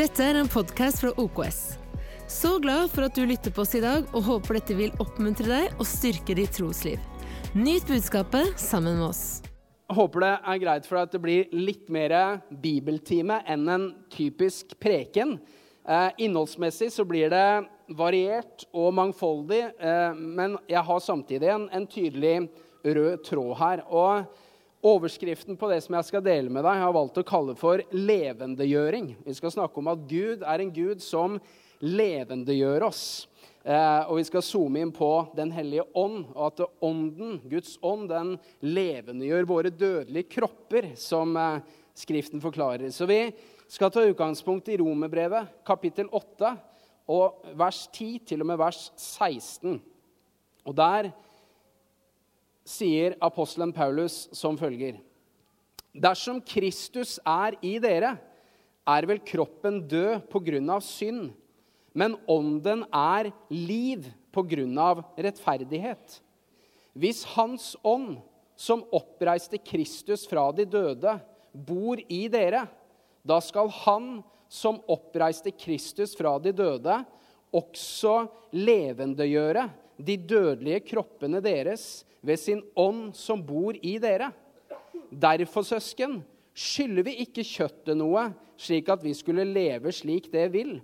Dette er en podkast fra OKS. Så glad for at du lytter på oss i dag, og håper dette vil oppmuntre deg og styrke ditt trosliv. Nyt budskapet sammen med oss. Jeg håper det er greit for deg at det blir litt mer bibeltime enn en typisk preken. Eh, innholdsmessig så blir det variert og mangfoldig, eh, men jeg har samtidig en, en, tydelig rød tråd her. Og Overskriften på det som jeg skal dele med deg, har valgt å kalle for levendegjøring. Vi skal snakke om at Gud er en Gud som levendegjør oss. Eh, og vi skal zoome inn på Den hellige ånd, og at ånden, Guds ånd, den levendegjør våre dødelige kropper, som eh, Skriften forklarer. Så vi skal ta utgangspunkt i Romerbrevet, kapittel 8, og vers 10 til og med vers 16. Og der sier apostelen Paulus som følger.: Dersom Kristus er i dere, er vel kroppen død på grunn av synd, men ånden er liv på grunn av rettferdighet. Hvis Hans ånd, som oppreiste Kristus fra de døde, bor i dere, da skal Han som oppreiste Kristus fra de døde, også levendegjøre de dødelige kroppene deres ved sin ånd som bor i dere. Derfor, søsken, skylder vi ikke kjøttet noe, slik at vi skulle leve slik det vil.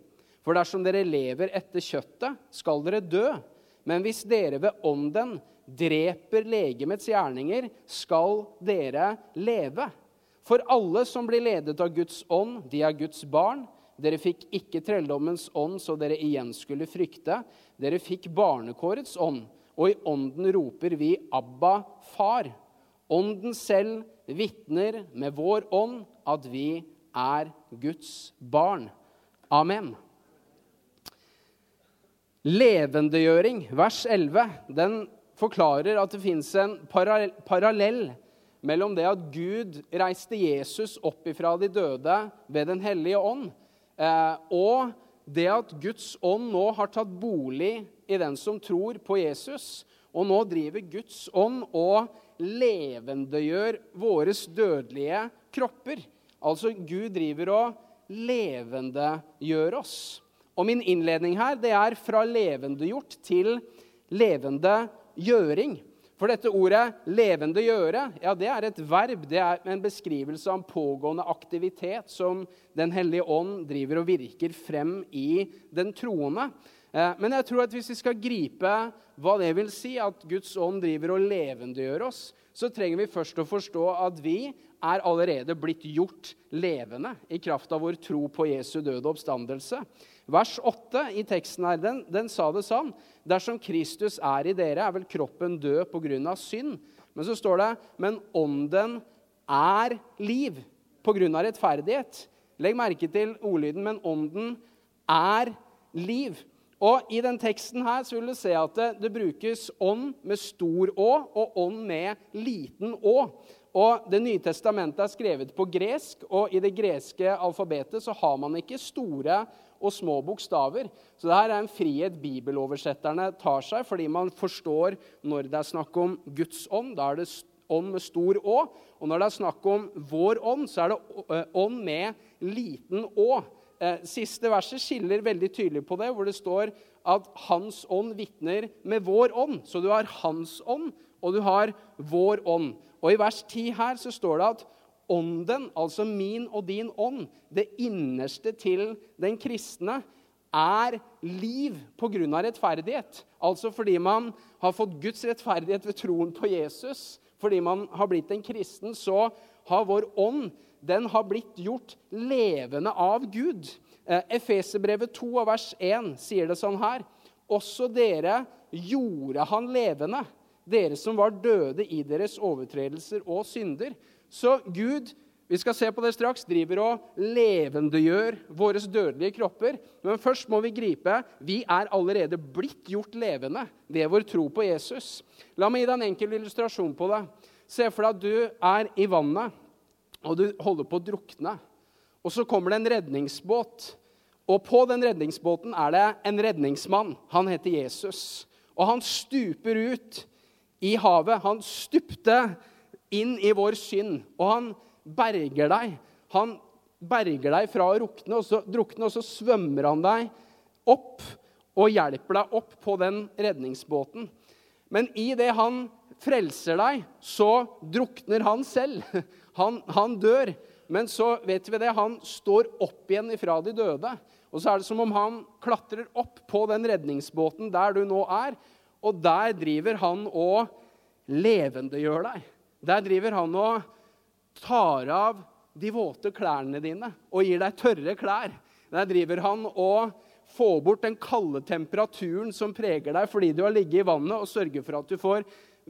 For dersom dere lever etter kjøttet, skal dere dø. Men hvis dere ved ånden dreper legemets gjerninger, skal dere leve. For alle som blir ledet av Guds ånd, de er Guds barn. Dere fikk ikke trelldommens ånd så dere igjen skulle frykte. Dere fikk barnekårets ånd og i ånden roper vi 'Abba, Far'. Ånden selv vitner med vår ånd at vi er Guds barn. Amen. Levendegjøring, vers 11, den forklarer at det fins en parallell mellom det at Gud reiste Jesus opp ifra de døde ved Den hellige ånd, og det at Guds ånd nå har tatt bolig i den som tror på Jesus. Og nå driver Guds ånd og levendegjør våre dødelige kropper. Altså Gud driver og levendegjør oss. Og min innledning her det er fra levendegjort til levendegjøring. For dette ordet 'levende gjøre' ja, det er et verb. Det er en beskrivelse av en pågående aktivitet som Den hellige ånd driver og virker frem i den troende. Eh, men jeg tror at hvis vi skal gripe hva det vil si at Guds ånd driver og levendegjør oss, så trenger vi først å forstå at vi er allerede blitt gjort levende i kraft av vår tro på Jesu døde oppstandelse. Vers 8 i teksten her, den, den sa det sånn Dersom Kristus er i dere, er vel kroppen død pga. synd. Men så står det men ånden er liv pga. rettferdighet. Legg merke til ordlyden, men ånden er liv. Og I den teksten her så vil du se at det, det brukes ånd med stor Å og ånd med liten Å. Og Det nye testamentet er skrevet på gresk, og i det greske alfabetet så har man ikke store og små bokstaver. Så det her er en frihet bibeloversetterne tar seg, fordi man forstår når det er snakk om Guds ånd. Da er det ånd med stor Å. Og når det er snakk om vår ånd, så er det ånd med liten Å. Eh, siste verset skiller veldig tydelig på det, hvor det står at Hans ånd vitner med vår ånd. Så du har Hans ånd, og du har vår ånd. Og i vers 10 her så står det at ånden, altså min og din ånd, det innerste til den kristne, er liv pga. rettferdighet. Altså fordi man har fått Guds rettferdighet ved troen på Jesus. Fordi man har blitt en kristen, så har vår ånd den har blitt gjort levende av Gud. Eh, Efeserbrevet 2 vers 1 sier det sånn her. Også dere gjorde han levende, dere som var døde i deres overtredelser og synder. Så Gud vi skal se på det straks, driver og levendegjør våre dødelige kropper. Men først må vi gripe vi er allerede blitt gjort levende ved vår tro på Jesus. La meg gi deg en enkel illustrasjon på det. Se for deg at du er i vannet og du holder på å drukne. Og så kommer det en redningsbåt. Og på den redningsbåten er det en redningsmann. Han heter Jesus. Og han stuper ut i havet. Han stupte inn i vår synd, og han berger deg. Han berger deg fra å rukne, og så, drukne, og så svømmer han deg opp og hjelper deg opp på den redningsbåten. Men i det han frelser deg, så drukner han selv. Han, han, dør. Men så vet vi det, han står opp igjen ifra de døde. Og så er det som om han klatrer opp på den redningsbåten der du nå er. Og der driver han og levendegjør deg. Der driver han og tar av de våte klærne dine og gir deg tørre klær. Der driver han og får bort den kalde temperaturen som preger deg fordi du har ligget i vannet, og sørger for at du får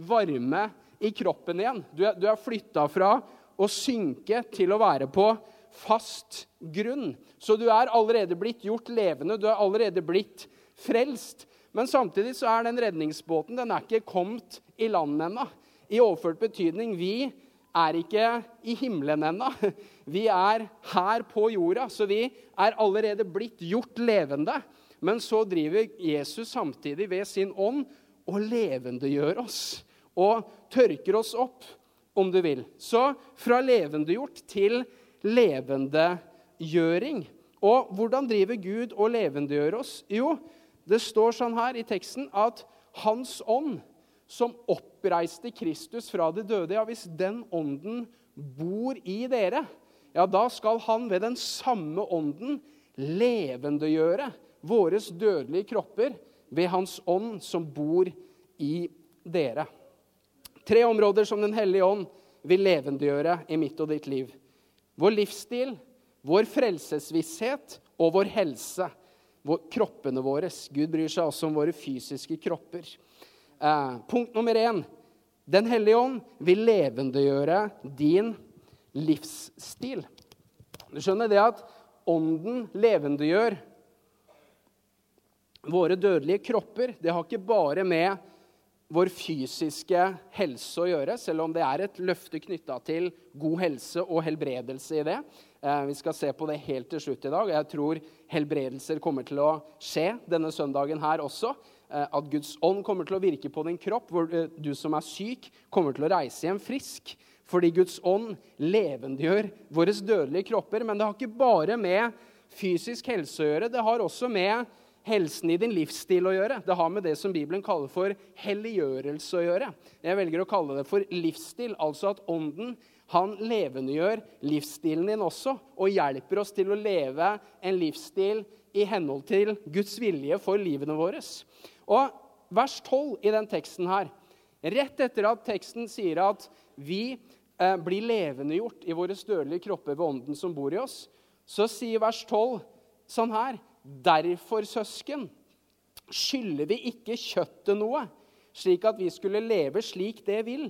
varme i kroppen igjen. Du er, du er flytta fra å synke til å være på fast grunn. Så du er allerede blitt gjort levende, du er allerede blitt frelst. Men samtidig så er den redningsbåten den er ikke kommet i land ennå. I overført betydning. Vi er ikke i himmelen ennå. Vi er her på jorda, så vi er allerede blitt gjort levende. Men så driver Jesus samtidig ved sin ånd og levendegjør oss. Og tørker oss opp, om du vil. Så fra levendegjort til levendegjøring. Og hvordan driver Gud og levendegjør oss? Jo, det står sånn her i teksten at Hans ånd som oppreiste Kristus fra de døde, ja, hvis den ånden bor i dere, ja, da skal han ved den samme ånden levendegjøre våres dødelige kropper ved hans ånd som bor i dere. Tre områder som Den hellige ånd vil levendegjøre i mitt og ditt liv. Vår livsstil, vår frelsesvisshet og vår helse. Kroppene våre. Gud bryr seg også om våre fysiske kropper. Eh, punkt nummer én. Den hellige ånd vil levendegjøre din livsstil. Du skjønner det at ånden levendegjør våre dødelige kropper. Det har ikke bare med vår fysiske helse å gjøre, selv om det er et løfte knytta til god helse og helbredelse i det. Eh, vi skal se på det helt til slutt i dag. Jeg tror helbredelser kommer til å skje denne søndagen her også. Eh, at Guds ånd kommer til å virke på din kropp, hvor eh, du som er syk, kommer til å reise hjem frisk. Fordi Guds ånd levendegjør våre dødelige kropper. Men det har ikke bare med fysisk helse å gjøre. Det har også med helsen i din livsstil å gjøre. Det har med det som Bibelen kaller for helliggjørelse å gjøre. Jeg velger å kalle det for livsstil, altså at ånden han levendegjør livsstilen din også og hjelper oss til å leve en livsstil i henhold til Guds vilje for livene våre. Og vers 12 i den teksten her, rett etter at teksten sier at vi eh, blir levendegjort i våre dødelige kropper ved ånden som bor i oss, så sier vers 12 sånn her Derfor, søsken, skylder vi ikke kjøttet noe, slik at vi skulle leve slik det vil.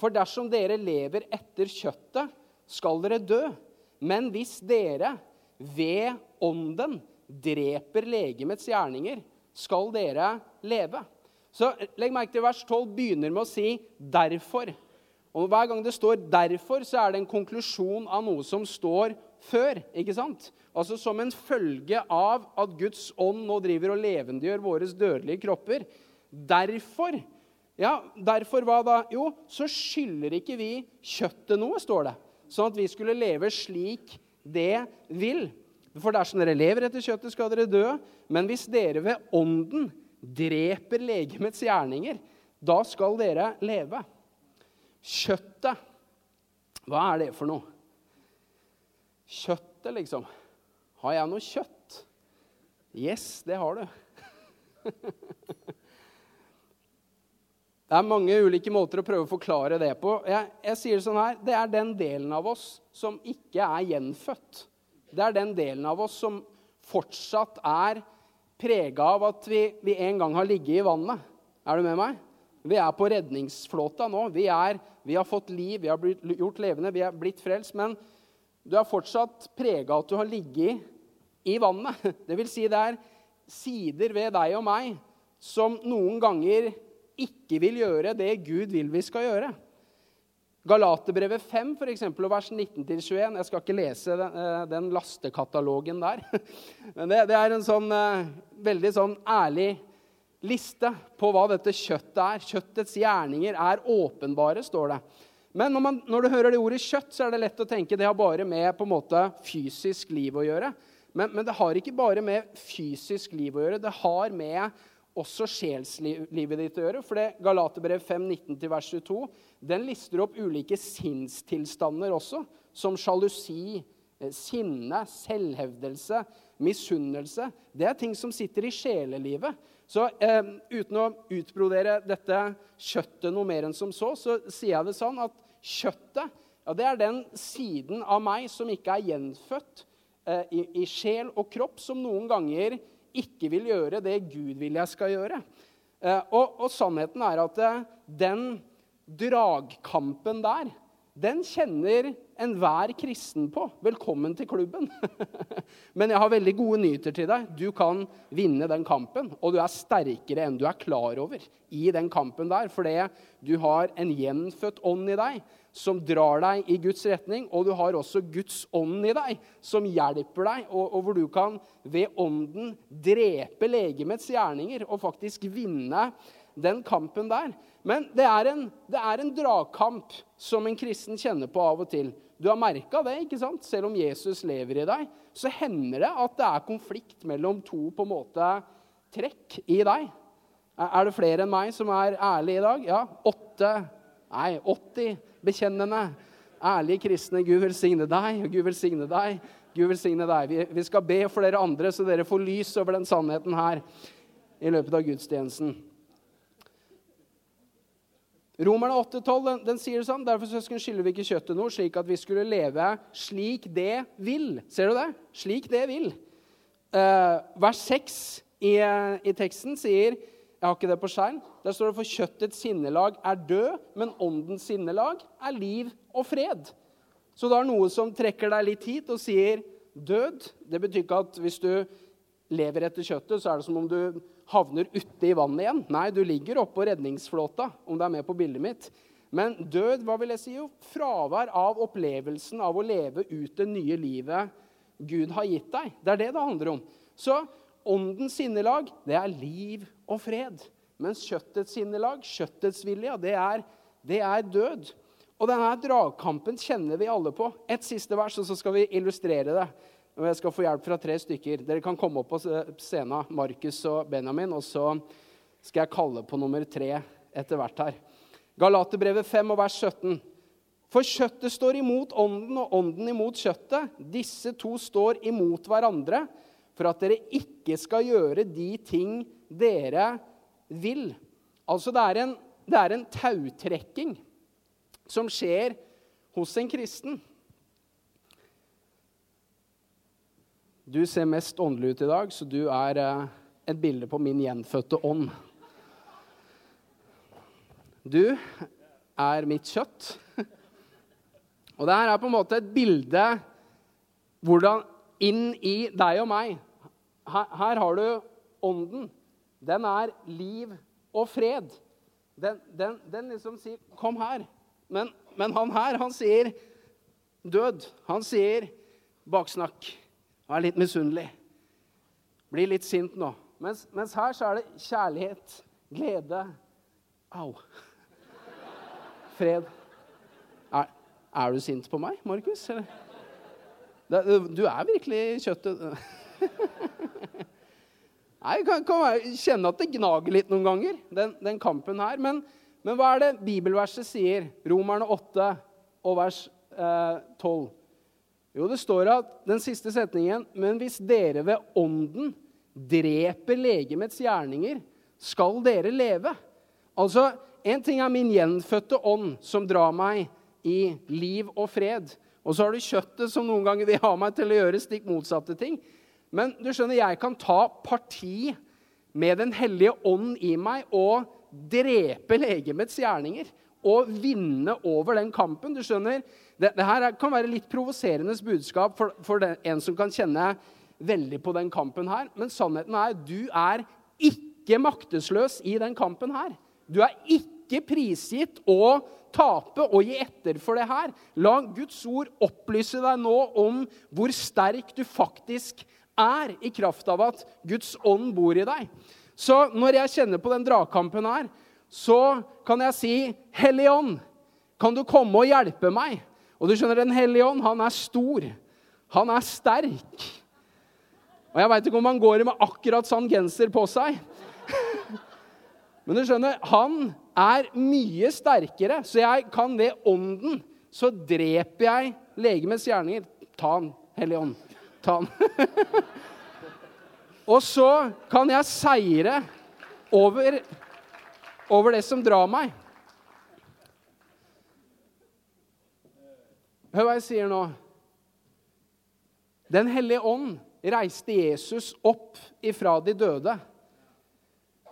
For dersom dere lever etter kjøttet, skal dere dø. Men hvis dere ved ånden dreper legemets gjerninger, skal dere leve. Så legg merke til vers 12 begynner med å si 'derfor'. Og Hver gang det står 'derfor', så er det en konklusjon av noe som står før. ikke sant? Altså Som en følge av at Guds ånd nå driver og levendegjør våre dødelige kropper. Derfor ja, derfor hva da? Jo, så skylder ikke vi kjøttet noe, står det. Sånn at vi skulle leve slik det vil. For dersom dere lever etter kjøttet, skal dere dø. Men hvis dere ved ånden dreper legemets gjerninger, da skal dere leve. Kjøttet, hva er det for noe? Kjøttet, liksom. Har jeg noe kjøtt? Yes, det har du. Det er mange ulike måter å prøve å forklare det på. Jeg, jeg sier det sånn her, Det er den delen av oss som ikke er gjenfødt. Det er den delen av oss som fortsatt er prega av at vi, vi, en gang har ligget i vannet. Er du med meg? Vi er på redningsflåta nå. Vi, er, vi har fått liv, vi har blitt gjort levende, vi er blitt frelst. Men du er fortsatt prega av at du har ligget i vannet. Det vil si, det er sider ved deg og meg som noen ganger ikke vil gjøre det Gud vil vi skal gjøre. Galaterbrevet 5, for eksempel, vers 19-21. Jeg skal ikke lese den, eh, den lastekatalogen der. Men det, det, er en sånn uh, veldig sånn ærlig liste på hva dette kjøttet er. Kjøttets gjerninger er åpenbare, står det. Men når, man, når, du hører det ordet kjøtt, så er det lett å tenke det har bare med på en måte fysisk liv å gjøre. Men, men det har ikke bare med fysisk liv å gjøre. Det har med også sjelslivet ditt å gjøre. For det Galaterbrev 5, 19-22 den lister opp ulike sinnstilstander også, som sjalusi, eh, sinne, selvhevdelse, misunnelse. Det er ting som sitter i sjelelivet. Så eh, uten å utbrodere dette kjøttet noe mer enn som så, så sier jeg det sånn at kjøttet ja, det er den siden av meg som ikke er gjenfødt eh, i, i, sjel og kropp, som noen ganger ikke vil gjøre det Gud vil jeg skal gjøre. Eh, og, og, sannheten er at eh, den dragkampen der den kjenner enhver kristen på. Velkommen til klubben. Men jeg har veldig gode nyheter til deg. Du kan vinne den kampen, og du er sterkere enn du er klar over i den kampen der, fordi du har en gjenfødt ånd i deg som drar deg i Guds retning, og du har også Guds ånd i deg som hjelper deg, og, og hvor du kan ved ånden drepe legemets gjerninger og faktisk vinne den kampen der. Men det er, en, det er en dragkamp som en kristen kjenner på av og til. Du har merka det, ikke sant? Selv om Jesus lever i deg, så hender det at det er konflikt mellom to på en måte trekk i deg. Er det flere enn meg som er ærlige i dag? Ja, åtte Nei, 80 bekjennende. Ærlige kristne. Gud velsigne deg, og Gud velsigne deg. Gud velsigne deg. Vi, vi skal be for dere andre, så dere får lys over den sannheten her i løpet av gudstjenesten. Romerne 8,12 den, den sier det sånn. Derfor søsken skylder vi ikke kjøttet noe, slik at vi skulle leve slik det vil. Ser du det? Slik det vil. Uh, vers 6 i, i, teksten sier Jeg har ikke det på skjerm. Der står det for kjøttets sinnelag er død, men åndens sinnelag er liv og fred. Så det er noe som trekker deg litt hit og sier død. Det betyr ikke at hvis du lever etter kjøttet, så er det som om du havner ute i vannet igjen. Nei, du ligger oppå redningsflåta, om du er med på bildet mitt. Men død, hva vil jeg si? Jo, fravær av opplevelsen av å leve ut det nye livet Gud har gitt deg. Det er det det handler om. Så åndens sinnelag, det er liv og fred. Mens kjøttets sinnelag, kjøttets vilje, det er, det er død. Og denne dragkampen kjenner vi alle på. Et siste vers, og så skal vi illustrere det. Og jeg skal få hjelp fra tre stykker. Dere kan komme opp på scenen, Markus og Benjamin, og så skal jeg kalle på nummer tre etter hvert her. Galaterbrevet 5 og vers 17. For kjøttet står imot ånden, og ånden imot kjøttet. Disse to står imot hverandre for at dere ikke skal gjøre de ting dere vil. Altså det er en, det er en tautrekking som skjer hos en kristen. Du ser mest åndelig ut i dag, så du er eh, et bilde på min gjenfødte ånd. Du er mitt kjøtt. Og det her er på en måte et bilde hvordan inn i deg og meg Her, her har du ånden. Den er liv og fred. Den, den, den liksom sier 'kom her'. Men, men han her, han sier død. Han sier baksnakk. Han er litt misunnelig. Blir litt sint nå. Mens, mens, her så er det kjærlighet, glede Au. Fred. Er, er du sint på meg, Markus? Du er virkelig kjøttet Jeg kan, kan, kjenne at det gnager litt noen ganger, den, den kampen her. Men, men, hva er det bibelverset sier? Romerne 8 og vers eh, 12. Jo, det står at den siste setningen Men hvis dere ved ånden dreper legemets gjerninger, skal dere leve. Altså, En ting er min gjenfødte ånd, som drar meg i liv og fred. Og så har du kjøttet, som noen ganger vil ha meg til å gjøre stikk motsatte ting. Men du skjønner, jeg kan ta parti med Den hellige ånd i meg og drepe legemets gjerninger og vinne over den kampen. Du skjønner, Det, det her kan være litt provoserende budskap for, for den, en som kan kjenne veldig på den kampen her. Men sannheten er du er ikke maktesløs i den kampen her. Du er ikke prisgitt å tape og gi etter for det her. La Guds ord opplyse deg nå om hvor sterk du faktisk er i kraft av at Guds ånd bor i deg. Så når jeg kjenner på den dragkampen her, så kan jeg si, Hellige Ånd, Kan du komme og hjelpe meg? Og du skjønner, Den hellige ånd, han er stor. Han er sterk. Og jeg veit ikke om han går med akkurat sånn genser på seg. Men du skjønner, han er mye sterkere, så jeg kan ved ånden så dreper jeg legemets gjerninger. Ta han, Hellige Ånd. Ta den. og så kan jeg seire over, over det som drar meg. Hør hva jeg sier nå. Den hellige ånd reiste Jesus opp ifra de døde.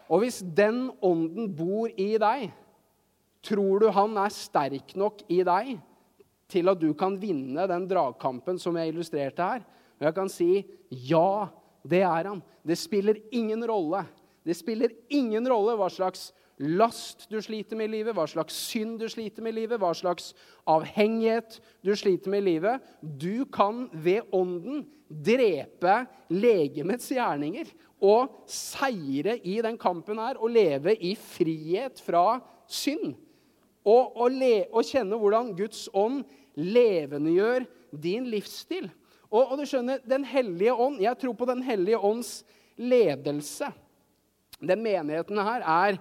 Og hvis den ånden bor i deg, tror du han er sterk nok i deg til at du kan vinne den dragkampen som jeg illustrerte her? Og jeg kan si ja, det er han. Det spiller ingen rolle. Det spiller ingen rolle hva slags last du sliter med i livet, hva slags synd du sliter med i livet, hva slags avhengighet du sliter med i livet. Du kan ved ånden drepe legemets gjerninger og seire i den kampen her og leve i frihet fra synd. Og, og, kjenne hvordan Guds ånd levendegjør din livsstil. Og, og, du skjønner, Den hellige ånd, Jeg tror på Den hellige ånds ledelse. Den menigheten her er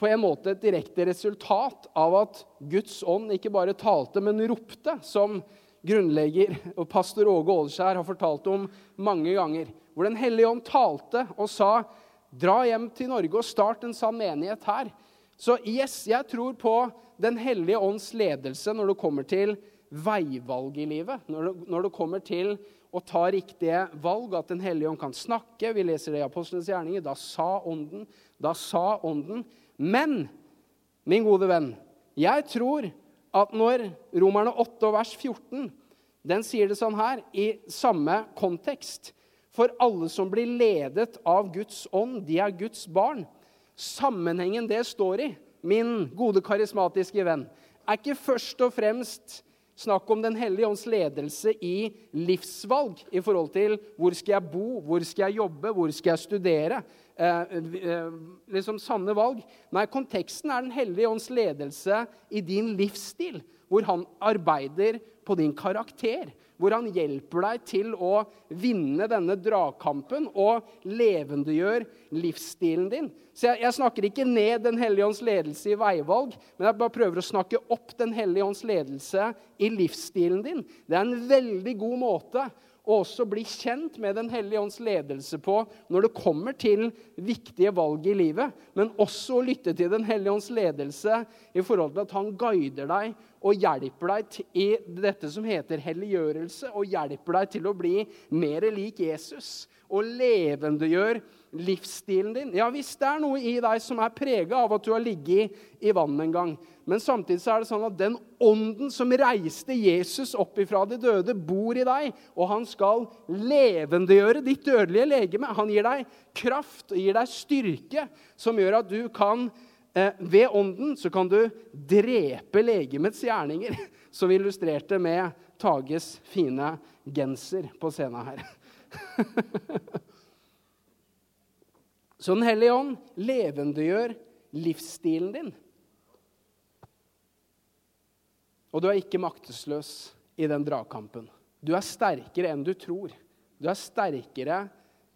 på en måte et direkte resultat av at Guds ånd ikke bare talte, men ropte, som grunnlegger og pastor Åge Åleskjær har fortalt om mange ganger hvor Den hellige ånd talte og sa dra hjem til Norge og start en sann menighet her. Så yes, jeg tror på Den hellige ånds ledelse når det kommer til veivalg i livet. Når det, når det kommer til å ta riktige valg, at Den hellige ånd kan snakke. Vi leser det i Apostlenes gjerninger. Da sa Ånden. Da sa Ånden. Men, min gode venn, jeg tror at når Romerne 8 vers 14 den sier det sånn her, i samme kontekst for alle som blir ledet av Guds ånd, de er Guds barn. Sammenhengen det står i, min gode karismatiske venn, er ikke først og fremst snakk om Den hellige ånds ledelse i livsvalg i forhold til hvor skal jeg bo, hvor skal jeg jobbe, hvor skal jeg studere. Eh, eh, liksom sanne valg. Nei, konteksten er Den hellige ånds ledelse i din livsstil, hvor han arbeider på din karakter hvor han hjelper deg til å vinne denne dragkampen og levendegjør livsstilen din. Så jeg, jeg, snakker ikke ned Den hellige ånds ledelse i veivalg, men jeg bare prøver å snakke opp Den hellige ånds ledelse i livsstilen din. Det er en veldig god måte å også bli kjent med Den hellige ånds ledelse på når det kommer til viktige valg i livet, men også å lytte til Den hellige ånds ledelse i forhold til at han guider deg og hjelper deg i dette som heter helliggjørelse, og hjelper deg til å bli mer lik Jesus og levendegjør livsstilen din. Ja hvis det er noe i deg som er prega av at du har ligget i vann en gang. Men samtidig så er det sånn at den ånden som reiste Jesus opp ifra de døde, bor i deg. Og han skal levendegjøre ditt dødelige legeme. Han gir deg kraft og gir deg styrke som gjør at du kan eh, Ved ånden så kan du drepe legemets gjerninger, som vi illustrerte med Tages fine genser på scenen her. Så Den hellige ånd levendegjør livsstilen din. Og du er ikke maktesløs i den dragkampen. Du er sterkere enn du tror. Du er sterkere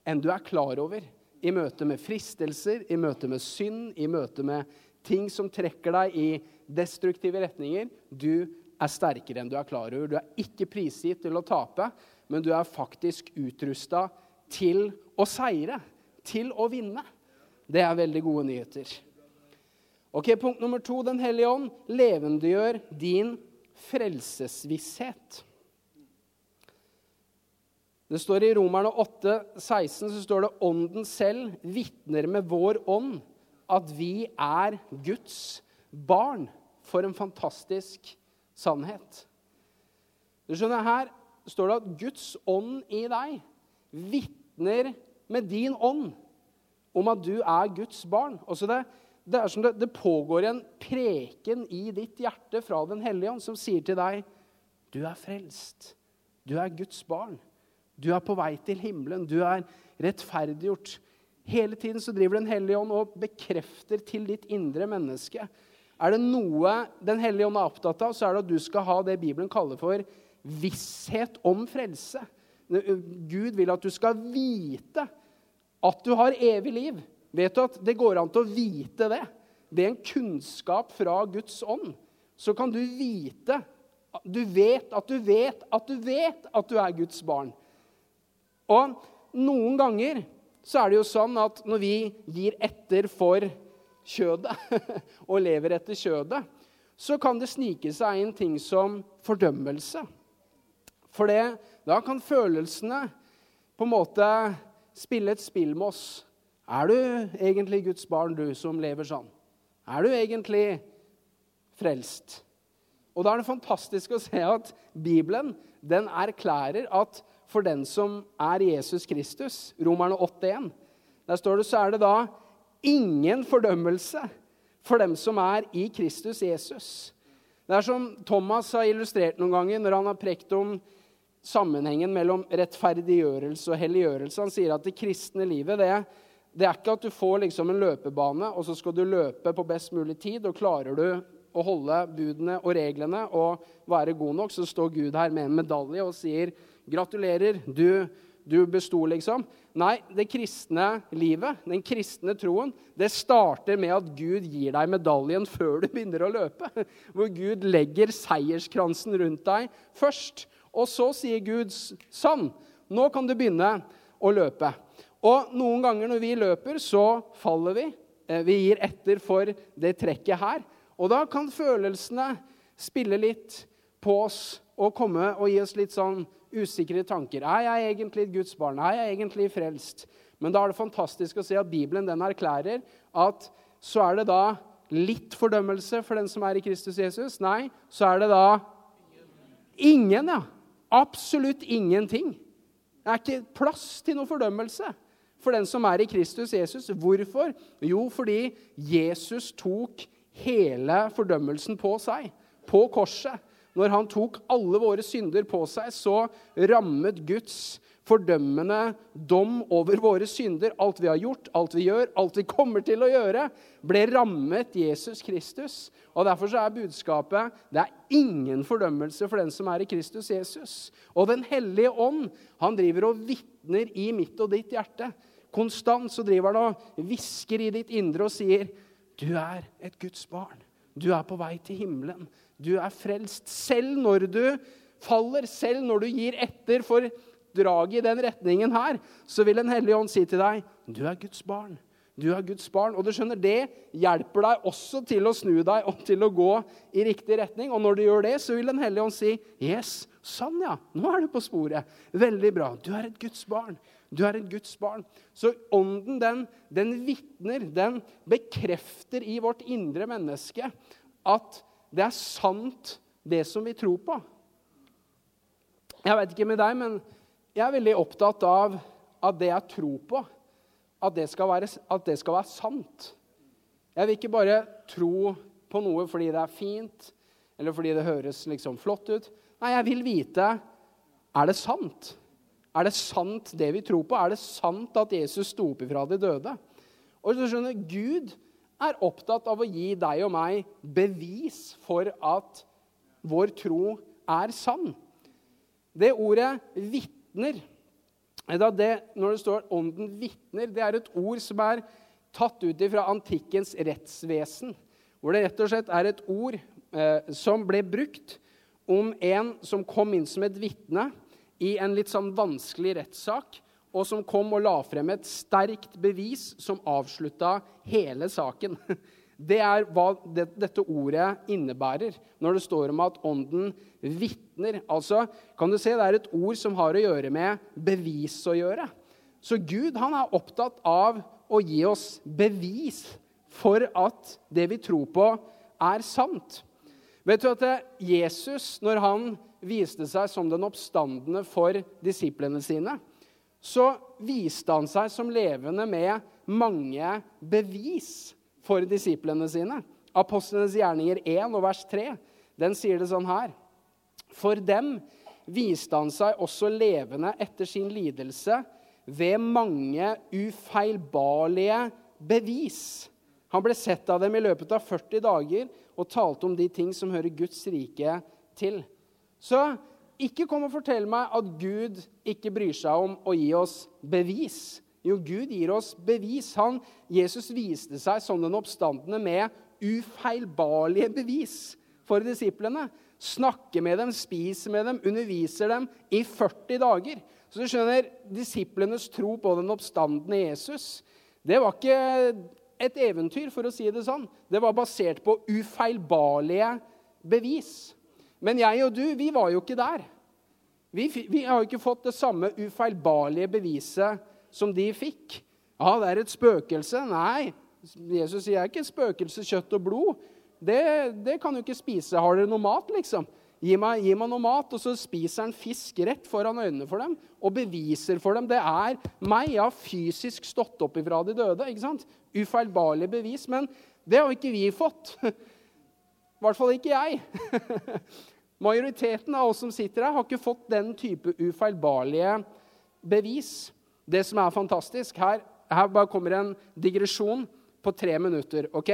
enn du er klar over i møte med fristelser, i møte med synd, i møte med ting som trekker deg i destruktive retninger. Du er sterkere enn du er klar over. Du er ikke prisgitt til å tape, men du er faktisk utrusta til å seire, til å vinne. Det er veldig gode nyheter. Ok, Punkt nummer to. Den hellige ånd levendegjør din frelsesvisshet. Det står I Romerne 8, 16 så står det ånden selv vitner med vår ånd at vi er Guds barn. For en fantastisk sannhet. Du skjønner, Her står det at Guds ånd i deg vitner med din ånd om at du er Guds barn. Også det, det er som det, det pågår en preken i ditt hjerte fra Den hellige ånd som sier til deg du er frelst. Du er Guds barn. Du er på vei til himmelen. Du er rettferdiggjort. Hele tiden så driver Den hellige ånd og bekrefter til ditt indre menneske. er det noe Den hellige ånd er opptatt av, så er det at du skal ha det Bibelen kaller for visshet om frelse. Gud vil at du skal vite at du har evig liv. Vet du at det går an til å vite det? Ved en kunnskap fra Guds ånd så kan du vite Du vet at du vet at du vet at du er Guds barn. Og noen ganger så er det jo sånn at når vi gir etter for kjødet og lever etter kjødet, så kan det snike seg inn ting som fordømmelse. For det, da kan følelsene på en måte spille et spill med oss. Er du egentlig Guds barn, du som lever sånn? Er du egentlig frelst? Og da er det fantastisk å se at Bibelen den erklærer at for den som er Jesus Kristus, Romerne 8,1, der står det så er det da ingen fordømmelse for dem som er i Kristus Jesus. Det er som Thomas har illustrert noen ganger når han har prekt om sammenhengen mellom rettferdiggjørelse og helliggjørelse. Han sier at det kristne livet det, det er ikke at du får liksom en løpebane, og så skal du løpe på best mulig tid, og klarer du å holde budene og reglene og være god nok, så står Gud her med en medalje og sier 'Gratulerer, du, du besto', liksom. Nei, det kristne livet, den kristne troen, det starter med at Gud gir deg medaljen før du begynner å løpe. Hvor Gud legger seierskransen rundt deg først. Og så sier Gud sånn, nå kan du begynne å løpe. Og noen ganger når vi løper, så faller vi. Eh, vi gir etter for det trekket her. Og da kan følelsene spille litt på oss og komme og gi oss litt sånn usikre tanker. Er jeg egentlig et Guds barn? Er jeg egentlig frelst? Men da er det fantastisk å se at Bibelen den erklærer at så er det da litt fordømmelse for den som er i Kristus Jesus. Nei, så er det da ingen, ja. Absolutt ingenting. Det er ikke plass til noe fordømmelse for den som er i Kristus Jesus. Hvorfor? Jo, fordi Jesus tok hele fordømmelsen på seg, på korset. Når han tok alle våre synder på seg, så rammet Guds fordømmende dom over våre synder. Alt vi har gjort, alt vi gjør, alt vi kommer til å gjøre, ble rammet Jesus Kristus. Og Derfor så er budskapet det er ingen fordømmelse for den som er i Kristus Jesus. Og Den hellige ånd han driver og vitner i mitt og ditt hjerte. Konstant så driver han og hvisker i ditt indre og sier, 'Du er et Guds barn. Du er på vei til himmelen. Du er frelst.' Selv når du faller, selv når du gir etter for draget i den retningen her, så vil Den hellige ånd si til deg, 'Du er Guds barn. Du er Guds barn.' Og du skjønner, det hjelper deg også til å snu deg og til å gå i riktig retning. Og når du gjør det, så vil Den hellige ånd si, 'Yes, sånn ja, nå er du på sporet. Veldig bra. Du er et Guds barn.' Du er et Guds barn. Så ånden, den, den vitner, den bekrefter i vårt indre menneske at det er sant, det som vi tror på. Jeg vet ikke med deg, men jeg er veldig opptatt av at det jeg tror på, at det skal være, det skal være sant. Jeg vil ikke bare tro på noe fordi det er fint, eller fordi det høres liksom flott ut. Nei, jeg vil vite er det sant. Er det sant, det vi tror på? Er det sant at Jesus sto opp ifra de døde? Og du skjønner, Gud er opptatt av å gi deg og meg bevis for at vår tro er sann. Det ordet 'vitne' vitner. Det, når det står 'ånden vitner', det er et ord som er tatt ut fra antikkens rettsvesen. Hvor det rett og slett er et ord eh, som ble brukt om en som kom inn som et vitne i en litt sånn vanskelig rettssak, og som kom og la frem et sterkt bevis som avslutta hele saken. Det er hva det, dette ordet innebærer når det står om at ånden vitner. Altså, kan du se, Det er et ord som har å gjøre med bevis å gjøre. Så Gud han er opptatt av å gi oss bevis for at det vi tror på, er sant. Vet du at Jesus, når han viste seg som den oppstandende for disiplene sine, så viste han seg som levende med mange bevis for disiplene sine. Apostlenes gjerninger 1 og vers 3 den sier det sånn her. For dem viste han seg også levende etter sin lidelse ved mange ufeilbarlige bevis. Han ble sett av dem i løpet av 40 dager og talte om de ting som hører Guds rike til. Så ikke kom og fortell meg at Gud ikke bryr seg om å gi oss bevis. Jo, Gud gir oss bevis. Han, Jesus viste seg som den oppstandende med ufeilbarlige bevis for disiplene. Snakker med dem, spiser med dem, underviser dem i 40 dager. Så du skjønner, Disiplenes tro på den oppstandende Jesus det var ikke et eventyr, for å si det sånn. Det var basert på ufeilbarlige bevis. Men jeg og du, vi var jo ikke der. Vi, vi har jo ikke fått det samme ufeilbarlige beviset som de fikk. Ja, det er et spøkelse. Nei, Jesus sier ikke et spøkelse, kjøtt og blod. Det, det kan du ikke spise. Har dere noe mat, liksom? Gi meg, gi meg, noe mat, og så spiser han fisk rett foran øynene for dem og beviser for dem. Det er meg. Jeg har fysisk stått opp ifra de døde. ikke sant? Ufeilbarlig bevis. Men det har ikke vi fått. I hvert fall ikke jeg. Majoriteten av oss som sitter her, har ikke fått den type ufeilbarlige bevis. Det som er fantastisk Her, her bare kommer en digresjon på tre minutter. ok?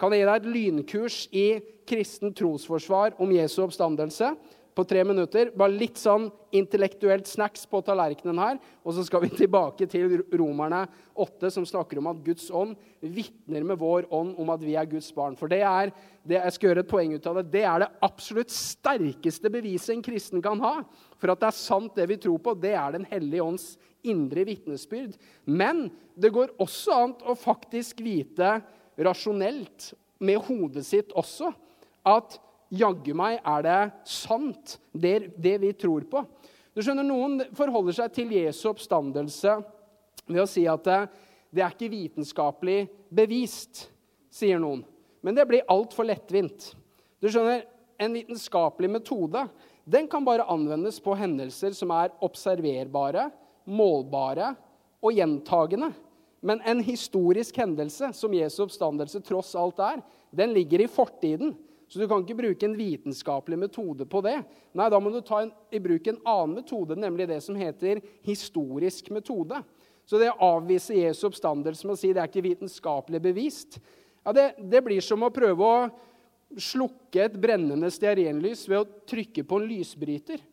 Kan jeg gi deg et lynkurs i kristen trosforsvar om Jesu oppstandelse på tre minutter? Bare litt sånn intellektuelt snacks på tallerkenen her. Og så skal vi tilbake til Romerne 8, som snakker om at Guds ånd vitner med vår ånd om at vi er Guds barn. For det er, det, jeg skal gjøre et poeng ut av det, det er det absolutt sterkeste beviset en kristen kan ha for at det er sant, det vi tror på. Det er Den hellige ånds indre vitnesbyrd. Men det går også an å faktisk vite rasjonelt med hodet sitt også at jaggu meg er det sant, det, det, vi tror på. Du skjønner, Noen forholder seg til Jesu oppstandelse ved å si at det, er ikke vitenskapelig bevist, sier noen. Men det blir altfor lettvint. Du skjønner, En vitenskapelig metode den kan bare anvendes på hendelser som er observerbare, målbare og gjentagende. Men en historisk hendelse, som Jesu oppstandelse tross alt er, den ligger i fortiden. Så du kan ikke bruke en vitenskapelig metode på det. Nei, Da må du ta en, i bruk en annen metode, nemlig det som heter historisk metode. Så det å avvise Jesu oppstandelse med å si det er ikke vitenskapelig bevist, ja, det, det blir som å prøve å slukke et brennende stearinlys ved å trykke på en lysbryter.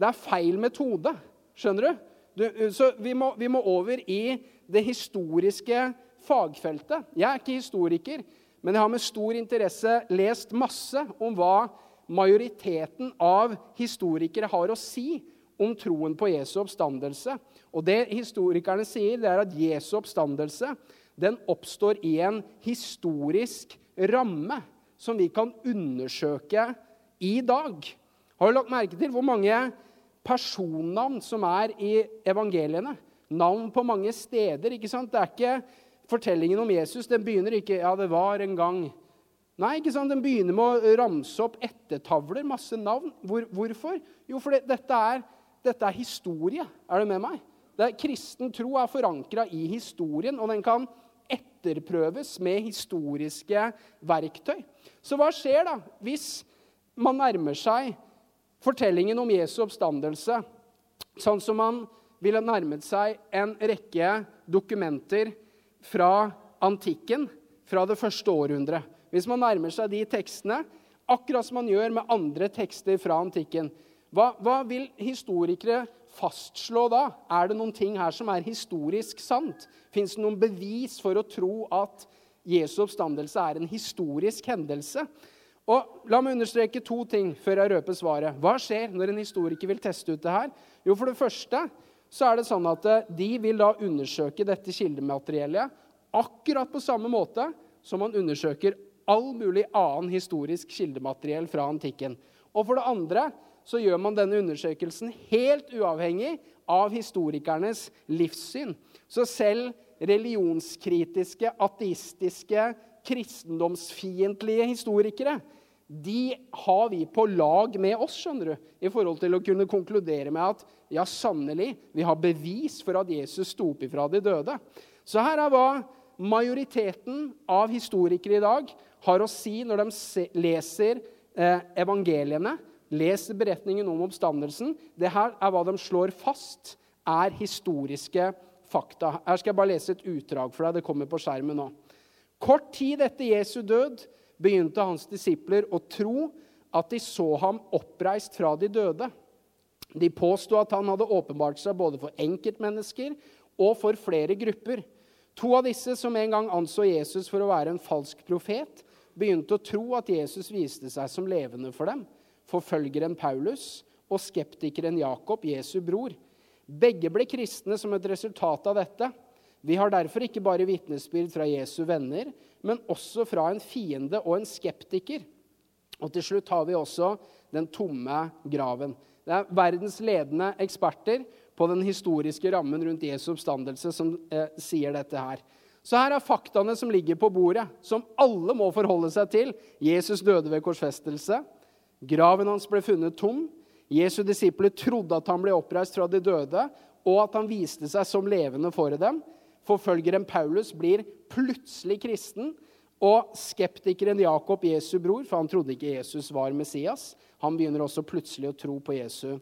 Det er feil metode. Skjønner du? Du så vi må, vi må over i det historiske fagfeltet. Jeg er ikke historiker, men jeg har med stor interesse lest masse om hva majoriteten av historikere har å si om troen på Jesu oppstandelse. Og det historikerne sier, det er at Jesu oppstandelse den oppstår i en historisk ramme som vi kan undersøke i dag. Har du lagt merke til hvor mange personnavn som er i evangeliene? navn på mange steder. ikke sant? Det er ikke Fortellingen om Jesus den begynner ikke ja, det var en gang. Nei, ikke sant? Den begynner med å ramse opp ettertavler, masse navn. Hvor, hvorfor? Jo, for dette, er, dette, er, historie. Er du med meg? Er, kristen tro er forankra i historien, og den kan etterprøves med historiske verktøy. Så hva skjer da hvis man nærmer seg fortellingen om Jesu oppstandelse sånn som man ville nærmet seg en rekke dokumenter fra antikken, fra det første århundret. Hvis man nærmer seg de tekstene, akkurat som man gjør med andre tekster fra antikken, hva, hva vil historikere fastslå da? Er det noen ting her som er historisk sant? Fins det noen bevis for å tro at Jesu oppstandelse er en historisk hendelse? Og La meg understreke to ting før jeg røper svaret. Hva skjer når en historiker vil teste ut det her? Jo, For det første så er det sånn at eh, de vil da undersøke dette kildemateriellet akkurat på samme måte som man undersøker all mulig annen historisk kildemateriell fra antikken. Og for det andre så gjør man denne undersøkelsen helt uavhengig av historikernes livssyn. Så selv religionskritiske, ateistiske, kristendomsfiendtlige historikere de har vi på lag med oss skjønner du, i forhold til å kunne konkludere med at ja, sannelig, vi har bevis for at Jesus sto opp ifra de døde. Så her er hva majoriteten av historikere i dag har å si når de leser eh, evangeliene, leser beretningen om oppstandelsen. Det her er hva de slår fast er historiske fakta. Her skal jeg bare lese et utdrag for deg. Det kommer på skjermen nå. Kort tid etter Jesu død begynte hans disipler å tro at de så ham oppreist fra de døde. De påsto at han hadde åpenbart seg både for enkeltmennesker og for flere grupper. To av disse, som en gang anså Jesus for å være en falsk profet, begynte å tro at Jesus viste seg som levende for dem. Forfølgeren Paulus og skeptikeren Jakob, Jesu bror. Begge ble kristne som et resultat av dette. Vi har derfor ikke bare vitnesbyrd fra Jesu venner, men også fra en fiende og en skeptiker. Og til slutt har vi også den tomme graven. Det er verdens ledende eksperter på den historiske rammen rundt Jesu oppstandelse som eh, sier dette her. Så her er faktaene som ligger på bordet, som alle må forholde seg til. Jesus døde ved korsfestelse. Graven hans ble funnet tom. Jesu disipler trodde at han ble oppreist fra de døde, og at han viste seg som levende for dem. Forfølgeren Paulus blir plutselig kristen. Og skeptikeren Jakob, Jesu bror, for han trodde ikke Jesus var Messias, han begynner også plutselig å tro på Jesu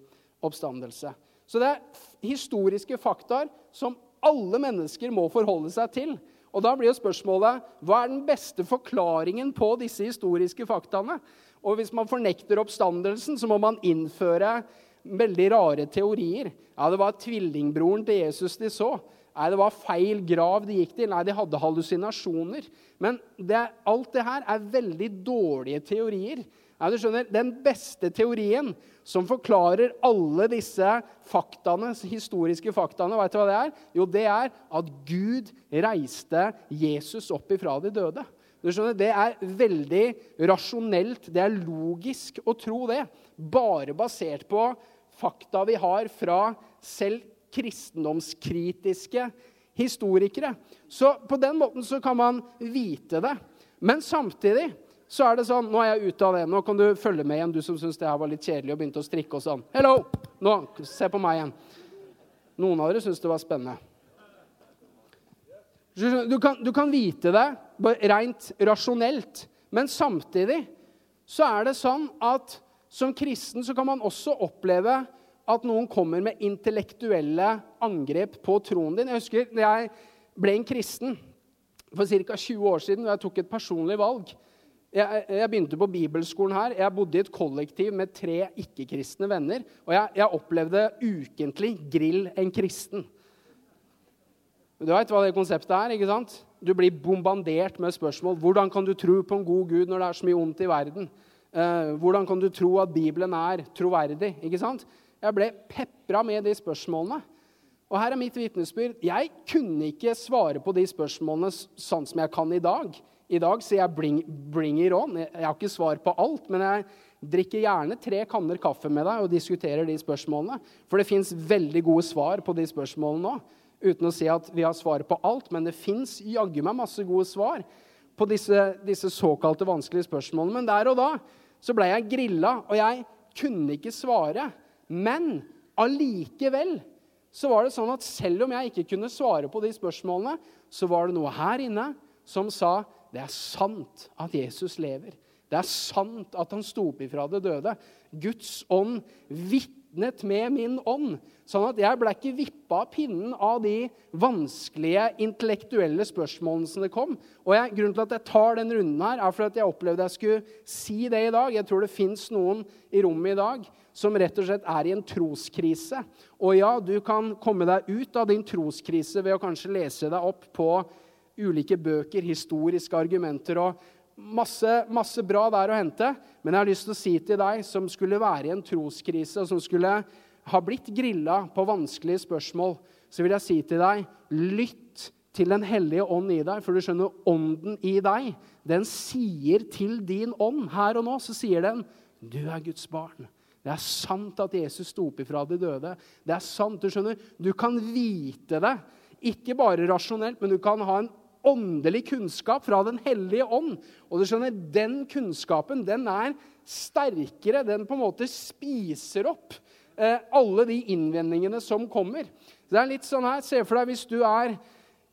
oppstandelse. Så det er historiske faktaer som alle mennesker må forholde seg til. Og Da blir jo spørsmålet hva er den beste forklaringen på disse historiske faktaene? Og Hvis man fornekter oppstandelsen, så må man innføre veldig rare teorier. Ja, Det var tvillingbroren til Jesus de så. Nei, det var feil grav de gikk til. Nei, de hadde hallusinasjoner. Men det, alt det her er veldig dårlige teorier. Nei, du skjønner, Den beste teorien som forklarer alle disse faktaene, historiske faktaene, vet du hva det er? Jo, det er at Gud reiste Jesus opp ifra de døde. Du skjønner, Det er veldig rasjonelt, det er logisk å tro det. Bare basert på fakta vi har fra selv kristendomskritiske historikere. Så på den måten så kan man vite det. Men samtidig så er det sånn Nå er jeg ute av det. Nå kan du følge med igjen, du som syns det her var litt kjedelig og begynte å strikke og sånn. Hello! Nå, se på meg igjen. Noen av dere syns det var spennende. Du kan, du kan vite det rent rasjonelt, men samtidig så er det sånn at som kristen så kan man også oppleve at noen kommer med intellektuelle angrep på troen din. Jeg husker da jeg ble en kristen for ca. 20 år siden, og jeg tok et personlig valg. Jeg, jeg, begynte på bibelskolen her. Jeg bodde i et kollektiv med tre ikke-kristne venner. Og jeg, jeg, opplevde ukentlig 'grill en kristen'. Du veit hva det konseptet er? ikke sant? Du blir bombardert med spørsmål. Hvordan kan du tro på en god Gud når det er så mye ondt i verden? Uh, hvordan kan du tro at Bibelen er troverdig? ikke sant? Jeg ble pepra med de spørsmålene. Og her er mitt vitnesbyrd. Jeg kunne ikke svare på de spørsmålene sånn som jeg kan i dag. I dag sier jeg bring, 'bring it on'. Jeg har ikke svar på alt, men jeg drikker gjerne tre kanner kaffe med deg og diskuterer de spørsmålene. For det fins veldig gode svar på de spørsmålene nå. Uten å si at vi har svaret på alt, men det fins jaggu meg masse gode svar på disse, disse såkalte vanskelige spørsmålene. Men der og da så ble jeg grilla, og jeg kunne ikke svare. Men allikevel så var det sånn at selv om jeg ikke kunne svare på de spørsmålene, så var det noe her inne som sa det er sant at Jesus lever. Det er sant at han sto opp ifra det døde. Guds ånd vitnet med min ånd. Sånn at jeg ble ikke vippa av pinnen av de vanskelige intellektuelle spørsmålene som det kom. Og jeg, Grunnen til at jeg tar den runden her, er fordi jeg opplevde jeg skulle si det i dag. Jeg tror det fins noen i rommet i dag som rett og slett er i en troskrise. Og ja, du kan komme deg ut av din troskrise ved å kanskje lese deg opp på ulike bøker, historiske argumenter og masse, masse bra der å hente. Men jeg har lyst til å si til deg som skulle være i en troskrise, og som skulle ha blitt grilla på vanskelige spørsmål, så vil jeg si til deg lytt til Den hellige ånd i deg. For du skjønner, ånden i deg, den sier til din ånd her og nå, så sier den du er Guds barn. Det er sant at Jesus sto opp ifra de døde. Det er sant, Du skjønner, du kan vite det. Ikke bare rasjonelt, men du kan ha en åndelig kunnskap fra Den hellige ånd. Og du skjønner, Den kunnskapen den er sterkere. Den på en måte spiser opp alle de innvendingene som kommer. Det er litt sånn her, Se for deg hvis du er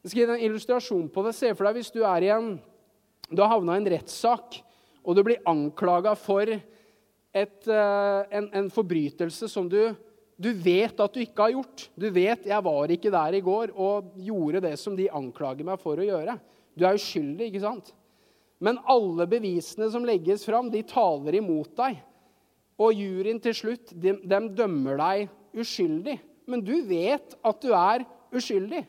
jeg skal gi deg en illustrasjon på det. Se for deg hvis du er i en, du har havna i en rettssak, og du blir anklaga for et, eh, en, en forbrytelse som du du vet at du ikke har gjort. Du vet 'jeg var ikke der i går og gjorde det som de anklager meg for å gjøre'. Du er uskyldig, ikke sant? Men alle bevisene som legges fram, de taler imot deg. Og juryen til slutt, de, de dømmer deg uskyldig. Men du vet at du er uskyldig.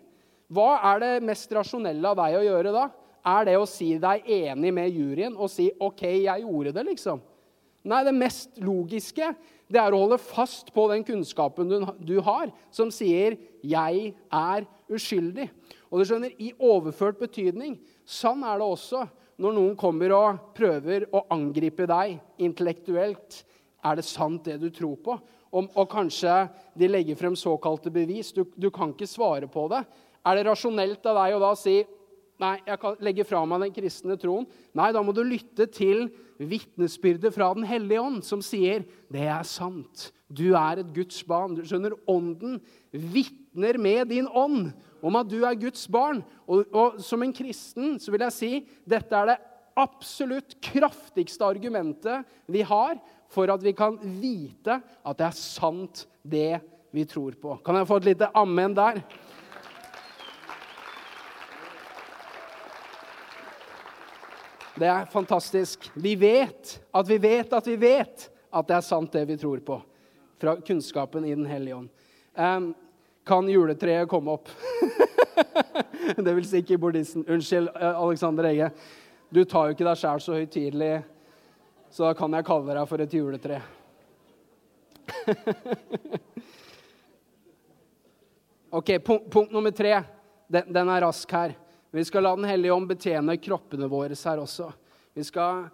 Hva er det mest rasjonelle av deg å gjøre da? Er det å si deg enig med juryen og si 'OK, jeg gjorde det', liksom? Nei, det mest logiske det er å holde fast på den kunnskapen du, du har, som sier 'jeg er uskyldig'. Og du skjønner, I overført betydning sånn er det også når noen kommer og prøver å angripe deg intellektuelt. Er det sant, det du tror på? Og, og kanskje de legger frem såkalte bevis. Du, du kan ikke svare på det. Er det rasjonelt av deg å da si Nei, jeg kan legge fra meg den kristne troen. Nei, da må du lytte til vitnesbyrdet fra Den hellige ånd, som sier det er sant. Du er et Guds barn. Du skjønner, Ånden vitner med din ånd om at du er Guds barn. Og, og som en kristen så vil jeg si dette er det absolutt kraftigste argumentet vi har for at vi kan vite at det er sant, det vi tror på. Kan jeg få et lite amen der? Det er fantastisk. Vi vet at vi vet at vi vet at det er sant, det vi tror på. Fra kunnskapen i Den hellige ånd. Um, kan juletreet komme opp? det vil si keyboardisten. Unnskyld, eh, Alexander Egge. Du tar jo ikke deg sjæl så høytidelig, så da kan jeg kalle deg for et juletre. ok, punkt, punkt nummer tre. Den, den er rask her. Vi skal la Den hellige ånd betjene kroppene våre her også. Vi skal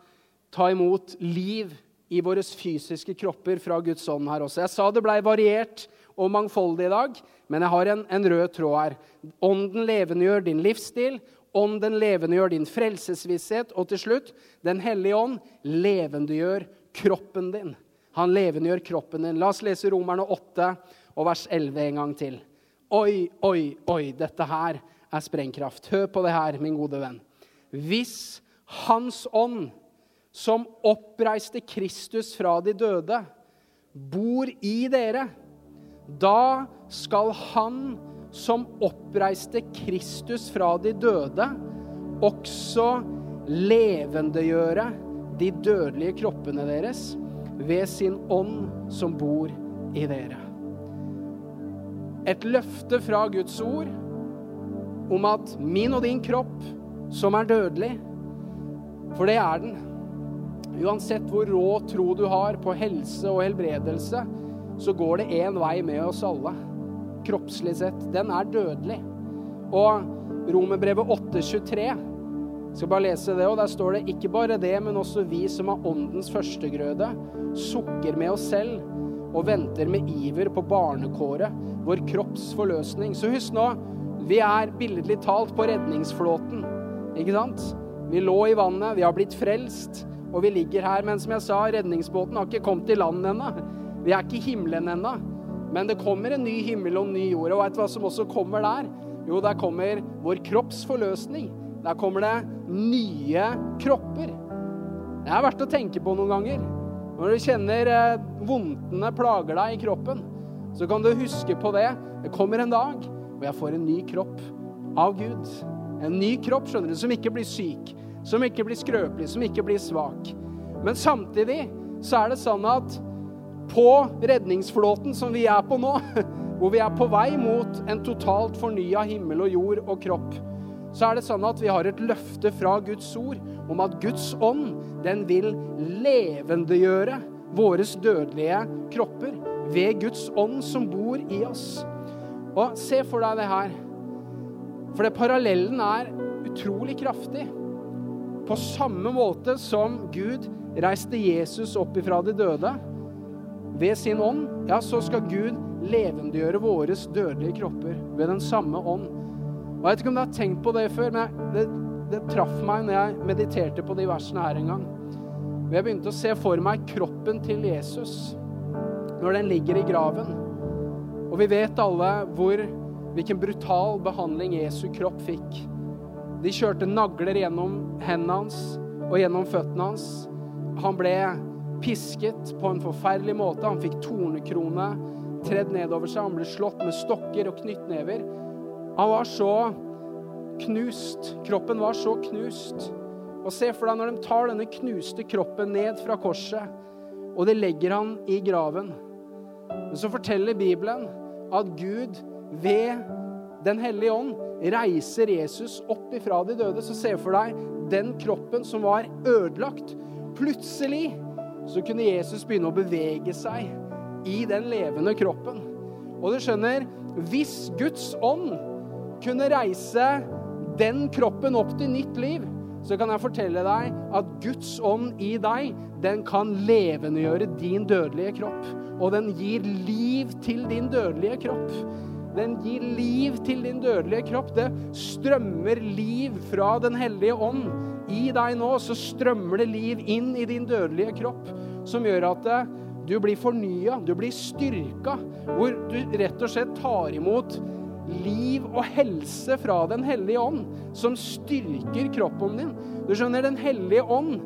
ta imot liv i våre fysiske kropper fra Guds ånd her også. Jeg sa det blei variert og mangfoldig i dag, men jeg har en, en rød tråd her. Ånden levendegjør din livsstil. Ånden levendegjør din frelsesvisshet. Og til slutt, Den hellige ånd levendegjør kroppen din. Han levendegjør kroppen din. La oss lese Romerne 8 og vers 11 en gang til. Oi, oi, oi, dette her er sprengkraft. Hør på det her, min gode venn. Hvis Hans ånd, som oppreiste Kristus fra de døde, bor i dere, da skal Han som oppreiste Kristus fra de døde, også levendegjøre de dødelige kroppene deres ved sin ånd som bor i dere. Et løfte fra Guds ord om at min og din kropp, som er dødelig For det er den. Uansett hvor rå tro du har på helse og helbredelse, så går det én vei med oss alle. Kroppslig sett. Den er dødelig. Og Romerbrevet 8,23 skal bare lese det, og Der står det ikke bare det, men også vi som har åndens førstegrøde, sukker med oss selv og venter med iver på barnekåret, vår kropps forløsning. Så husk nå, vi er billedlig talt på redningsflåten, ikke sant? Vi lå i vannet, vi har blitt frelst, og vi ligger her. Men som jeg sa, redningsbåten har ikke kommet i land ennå. Vi er ikke i himmelen ennå. Men det kommer en ny himmel og en ny jord. Og veit du hva som også kommer der? Jo, der kommer vår kropps forløsning. Der kommer det nye kropper. Det er verdt å tenke på noen ganger. Når du kjenner eh, vondtene plager deg i kroppen, så kan du huske på det. Det kommer en dag og jeg får en ny kropp av Gud. En ny kropp, skjønner du, som ikke blir syk, som ikke blir skrøpelig, som ikke blir svak. Men samtidig så er det sånn at på redningsflåten som vi er på nå, hvor vi er på vei mot en totalt fornya himmel og jord og kropp, så er det sånn at vi har et løfte fra Guds ord om at Guds ånd, den vil levendegjøre våre dødelige kropper ved Guds ånd som bor i oss. Og se for deg det her. For det parallellen er utrolig kraftig. På samme måte som Gud reiste Jesus opp ifra de døde ved sin ånd, ja, så skal Gud levendegjøre våre dødelige kropper ved den samme ånd. Og Jeg vet ikke om du har tenkt på det før, men det, det traff meg når jeg mediterte på de versene her en gang. Og Jeg begynte å se for meg kroppen til Jesus når den ligger i graven. Og vi vet alle hvor, hvilken brutal behandling Jesu kropp fikk. De kjørte nagler gjennom hendene hans og gjennom føttene hans. Han ble pisket på en forferdelig måte. Han fikk tornekrone tredd nedover seg. Han ble slått med stokker og knyttnever. Han var så knust. Kroppen var så knust. Og se for deg når de tar denne knuste kroppen ned fra korset, og det legger han i graven. Men så forteller Bibelen at Gud ved Den hellige ånd reiser Jesus opp ifra de døde. Så se for deg den kroppen som var ødelagt. Plutselig så kunne Jesus begynne å bevege seg i den levende kroppen. Og du skjønner, hvis Guds ånd kunne reise den kroppen opp til nytt liv, så kan jeg fortelle deg at Guds ånd i deg, den kan levendegjøre din dødelige kropp. Og den gir liv til din dødelige kropp. Den gir liv til din dødelige kropp. Det strømmer liv fra Den hellige ånd. I deg nå så strømmer det liv inn i din dødelige kropp, som gjør at du blir fornya, du blir styrka, hvor du rett og slett tar imot liv og helse fra Den hellige ånd, som styrker kroppen din. Du skjønner, Den hellige ånd,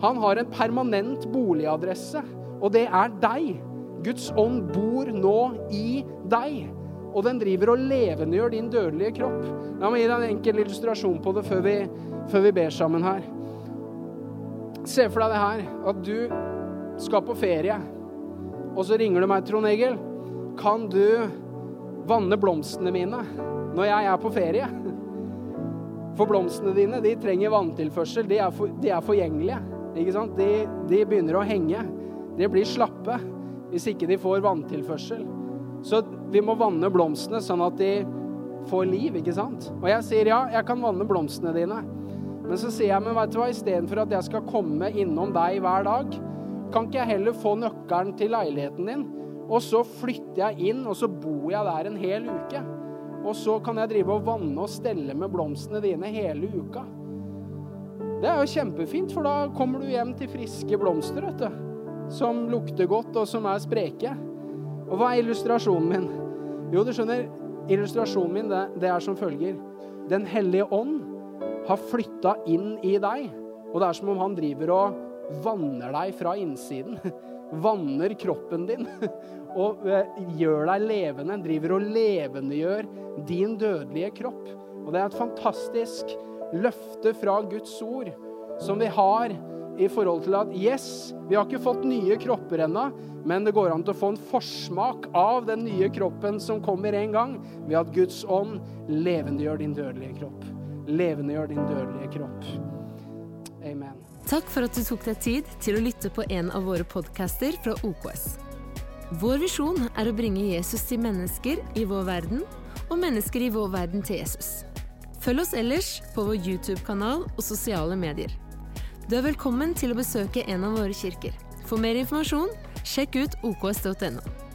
han har en permanent boligadresse, og det er deg. Guds ånd bor nå i deg, og den driver og levendegjør din dødelige kropp. La meg gi deg en enkel illustrasjon på det før vi, før vi ber sammen her. Se for deg det her, at du skal på ferie, og så ringer du meg, Trond Egil. Kan du vanne blomstene mine når jeg er på ferie. For blomstene dine de trenger vanntilførsel. De er, for, de er forgjengelige. Ikke sant? De, de, begynner å henge. De blir slappe hvis ikke de får vanntilførsel. Så vi må vanne blomstene sånn at de får liv, ikke sant? Og jeg sier ja, jeg kan vanne blomstene dine. Men så sier jeg, men vet du hva, istedenfor at jeg skal komme innom deg hver dag, kan ikke jeg heller få nøkkelen til leiligheten din? Og så flytter jeg inn, og så bor jeg der en hel uke. Og så kan jeg drive og vanne og stelle med blomstene dine hele uka. Det er jo kjempefint, for da kommer du hjem til friske blomster, vet du. Som lukter godt, og som er spreke. Og hva er illustrasjonen min? Jo, du skjønner, illustrasjonen min det, det er som følger. Den hellige ånd har flytta inn i deg, og det er som om han driver og vanner deg fra innsiden. Vanner kroppen din og eh, gjør deg levende. Driver og levendegjør din dødelige kropp. Og det er et fantastisk løfte fra Guds ord som vi har i forhold til at yes, vi har ikke fått nye kropper ennå, men det går an til å få en forsmak av den nye kroppen som kommer en gang, ved at Guds ånd levendegjør din dødelige kropp. Levendegjør din dødelige kropp. Amen. Takk for at du tok deg tid til å lytte på en av våre podcaster fra OKS. Vår visjon er å bringe Jesus til mennesker i vår verden, og mennesker i vår verden til Jesus. Følg oss ellers på vår YouTube-kanal og sosiale medier. Du er velkommen til å besøke en av våre kirker. For mer informasjon, sjekk ut oks.no.